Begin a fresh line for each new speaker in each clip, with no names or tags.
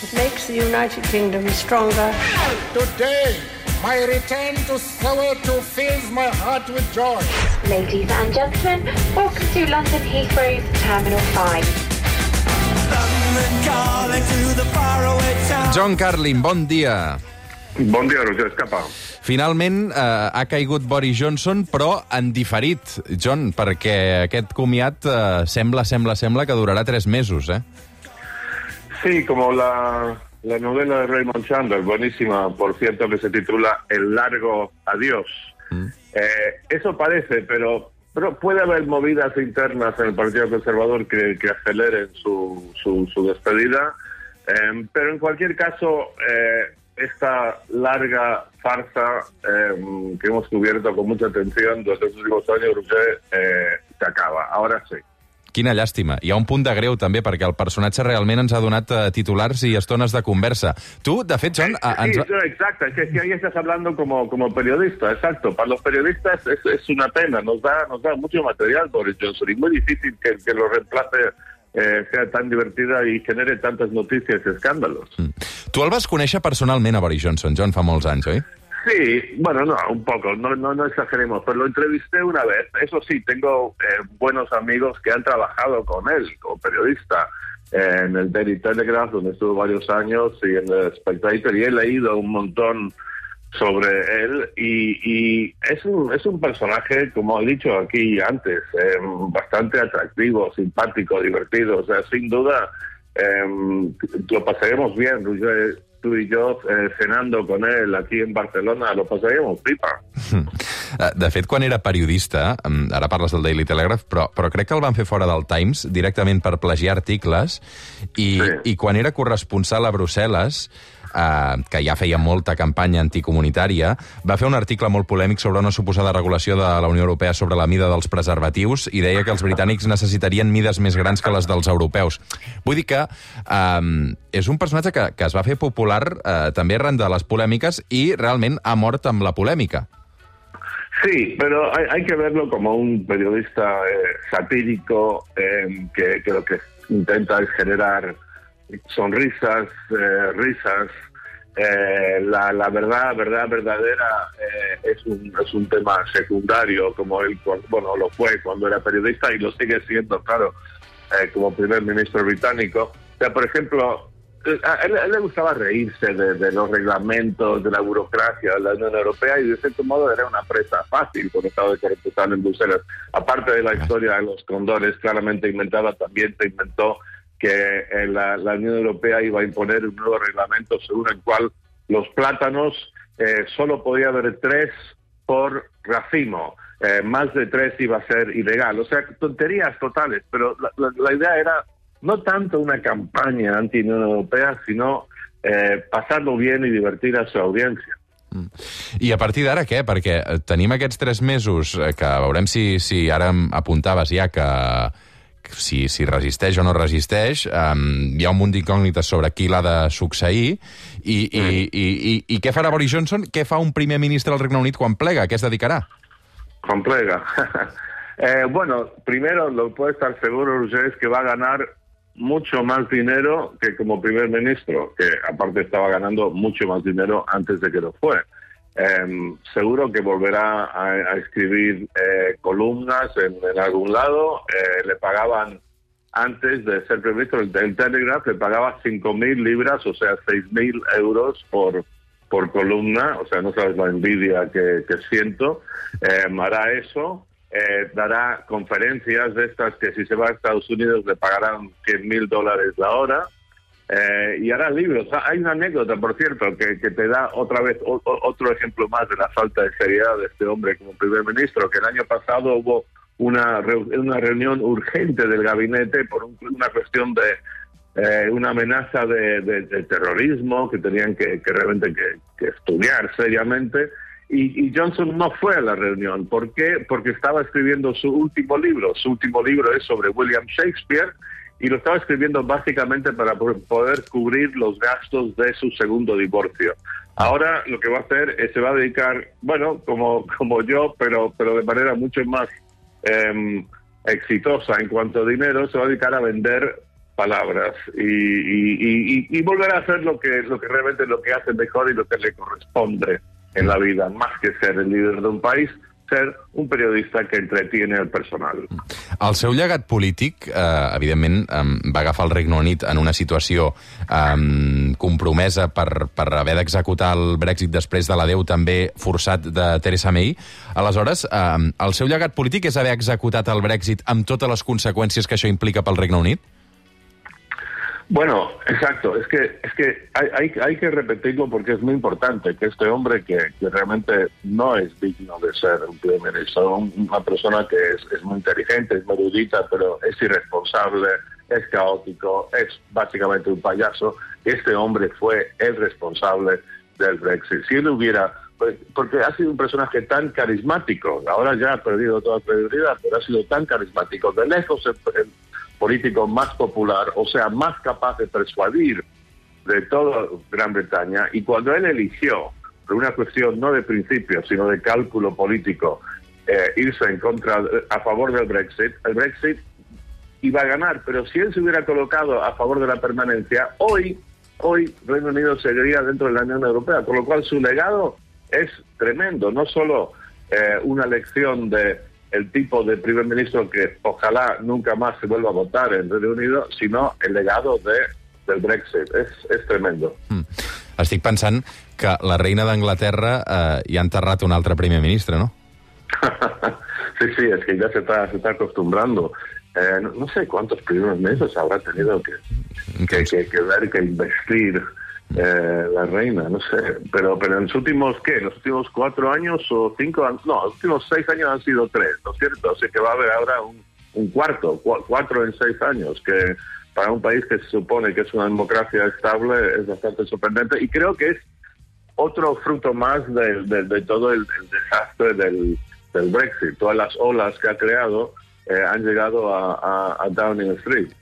It makes the United Kingdom stronger.
Today, my return to Soweto fills my heart with joy.
Ladies and gentlemen, welcome to London Heathrow's Terminal 5.
John Carlin, bon dia.
Bon dia, Roger Escapa.
Finalment eh, ha caigut Boris Johnson, però en diferit, John, perquè aquest comiat eh, sembla, sembla, sembla que durarà tres mesos, eh?
Sí, como la, la novela de Raymond Chandler, buenísima, por cierto, que se titula El largo adiós. Eh, eso parece, pero, pero puede haber movidas internas en el Partido Conservador que, que aceleren su, su, su despedida. Eh, pero en cualquier caso, eh, esta larga farsa eh, que hemos cubierto con mucha atención durante los últimos años, Roger, eh, se acaba. Ahora sí.
Quina llàstima. Hi ha un punt de greu, també, perquè el personatge realment ens ha donat eh, titulars i estones de conversa. Tu, de fet, John...
Sí,
ens...
no, exacto, es que, ahí estás hablando como, como periodista, exacto. Para los periodistas es, es una pena, nos da, nos da mucho material Boris Johnson y muy difícil que, que lo reemplace eh, sea tan divertida y genere tantas noticias y escándalos.
Tu el vas conèixer personalment, a Boris Johnson, John, fa molts anys, oi?
Sí, bueno, no, un poco, no, no, no exageremos, pero lo entrevisté una vez. Eso sí, tengo eh, buenos amigos que han trabajado con él como periodista en el Daily Telegraph, donde estuvo varios años, y en el Spectator, y he leído un montón sobre él y, y es un es un personaje como he dicho aquí antes eh, bastante atractivo simpático divertido o sea sin duda eh, lo pasaremos bien tú y yo eh, cenando con él aquí en Barcelona lo pasaremos pipa
Eh, De fet, quan era periodista, ara parles del Daily Telegraph, però, però crec que el van fer fora del Times directament per plagiar articles, i,
Sí.
i quan era corresponsal a Brussel·les, eh, que ja feia molta campanya anticomunitària, va fer un article molt polèmic sobre una suposada regulació de la Unió Europea sobre la mida dels preservatius i deia que els britànics necessitarien mides més grans que les dels europeus. Vull dir que eh, és un personatge que, que es va fer popular eh, també arran de les polèmiques i realment ha mort amb la polèmica.
Sí, pero hay, hay que verlo como un periodista eh, satírico eh, que, que lo que intenta es generar sonrisas, eh, risas. Eh, la, la verdad, verdad verdadera eh, es, un, es un tema secundario, como él, bueno, lo fue cuando era periodista y lo sigue siendo, claro, eh, como primer ministro británico. O sea, por ejemplo, eh, a él, a él le gustaba reírse de, de los reglamentos, de la burocracia de la Unión Europea y de cierto modo era una presa fácil cuando estaba de corresponsal en Bruselas. Aparte de la historia de los condores claramente inventada, también se inventó que eh, la, la Unión Europea iba a imponer un nuevo reglamento según el cual los plátanos eh, solo podía haber tres por racimo. Eh, más de tres iba a ser ilegal. O sea, tonterías totales. Pero la, la- la idea era no tanto una campaña anti-Unión Europea, sino eh, pasarlo bien y divertir a su audiencia.
I a partir d'ara què? Perquè tenim aquests tres mesos eh, que veurem si, si ara em apuntaves ja que si, si resisteix o no resisteix, um, hi ha un munt d'incògnites sobre qui l'ha de succeir i, i, i, i, i què farà Boris Johnson? Què fa un primer ministre del Regne Unit quan plega? A què es dedicarà?
Juan Plega. Eh, bueno, primero lo puede estar seguro, Roger, es que va a ganar mucho más dinero que como primer ministro, que aparte estaba ganando mucho más dinero antes de que lo fue. Eh, seguro que volverá a, escribir eh, columnas en, algún lado. Eh, le pagaban antes de ser primer ministro, el, el Telegraph le pagaba 5.000 libras, o sea, 6.000 euros por, por columna, o sea, no sabes la envidia que, que siento. Eh, hará eso, eh, dará conferencias de estas que si se va a Estados Unidos le pagarán 100.000 dólares la hora. Eh, y hará libros. Ah, Hay una anécdota, por cierto, que, que te da otra vez o- otro ejemplo más de la falta de seriedad de este hombre como primer ministro, que el año pasado hubo una, una reunión urgente del gabinete por un- una cuestión de eh, una amenaza de, de- de terrorismo que tenían que, que realmente que, que estudiar seriamente. Y, y Johnson no fue a la reunión. ¿Por qué? Porque estaba escribiendo su último libro. Su último libro es sobre William Shakespeare y lo estaba escribiendo básicamente para po- poder cubrir los gastos de su segundo divorcio. Ahora lo que va a hacer es se va a dedicar, bueno, como, como yo, pero, pero de manera mucho más em, exitosa en cuanto a dinero, se va a dedicar a vender palabras y, volver a hacer lo que, lo que realmente lo que hace mejor y lo que le corresponde en la vida, más que ser el líder de un país, ser un periodista que entretiene el personal.
El seu llegat polític, eh, evidentment, eh, va agafar el Regne Unit en una situació eh, compromesa per, per haver d'executar el Brexit després de l'adeu també forçat de Theresa May. Aleshores, eh, el seu llegat polític és haver executat el Brexit amb totes les conseqüències que això implica pel Regne Unit?
Bueno, exacto. Es que es que hay, hay, hay, que repetirlo porque es muy importante que este hombre que, que realmente no es digno de ser un primer ministro, una persona que es, muy inteligente, es muy erudita, pero es irresponsable, es caótico, es básicamente un payaso. Este hombre fue el responsable del Brexit. Si él hubiera pues, porque ha sido un personaje tan carismático, ahora ya ha perdido toda credibilidad, pero ha sido tan carismático. De lejos político más popular, o sea, más capaz de persuadir de toda Gran Bretaña. Y cuando él eligió, por una cuestión no de principio, sino de cálculo político, eh, irse en contra, a favor del Brexit, el Brexit iba a ganar. Pero si él se hubiera colocado a favor de la permanencia, hoy, hoy Reino Unido seguiría dentro de la Unión Europea, con lo cual su legado es tremendo, no solo eh, una lección de el tipo de primer ministro que ojalá nunca más se vuelva a votar en Reino Unido, sino el legado de, del Brexit. Es, es tremendo.
Mm. Estic pensant que la reina d'Anglaterra eh, hi ha enterrat un altre primer ministre, ¿no?
sí, sí, es que ya se está, se está acostumbrando. Eh, no, no, sé cuántos primeros meses habrá tenido que, que, que, que ver, que investir eh, la reina, no sé, pero pero en los últimos, ¿qué? los últimos cuatro años o cinco, no, los últimos seis años han sido tres, ¿no es cierto? Así que va a haber ahora un, cuarto, cu cuatro en seis años, que para un país que se supone que es una democracia estable es bastante sorprendente y creo que es otro fruto más de, todo el, desastre del, Brexit, todas las olas que ha creado eh, han llegado a Downing Street.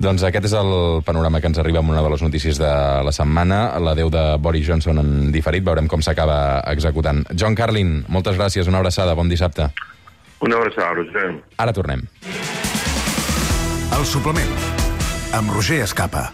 Doncs aquest és el panorama que ens arriba amb una de les notícies de la setmana. L'adeu de Boris Johnson en diferit. Veurem com s'acaba executant. John Carlin, moltes gràcies. Una abraçada. Bon dissabte.
Una abraçada, Roger.
Ara tornem.
El suplement amb Roger Escapa.